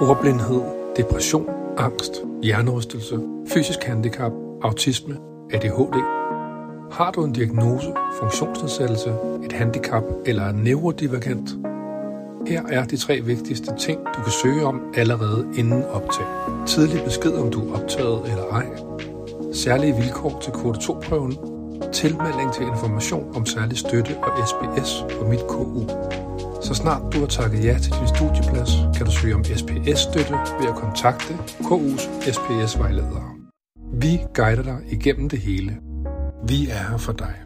ordblindhed, depression, angst, hjernerystelse, fysisk handicap, autisme, ADHD. Har du en diagnose, funktionsnedsættelse, et handicap eller er neurodivergent? Her er de tre vigtigste ting, du kan søge om allerede inden optag. Tidlig besked om du er optaget eller ej. Særlige vilkår til kvote 2-prøven. Tilmelding til information om særlig støtte og SPS på mit KU. Så snart du har takket ja til din studieplads, søge om SPS-støtte ved at kontakte KU's SPS-vejledere. Vi guider dig igennem det hele. Vi er her for dig.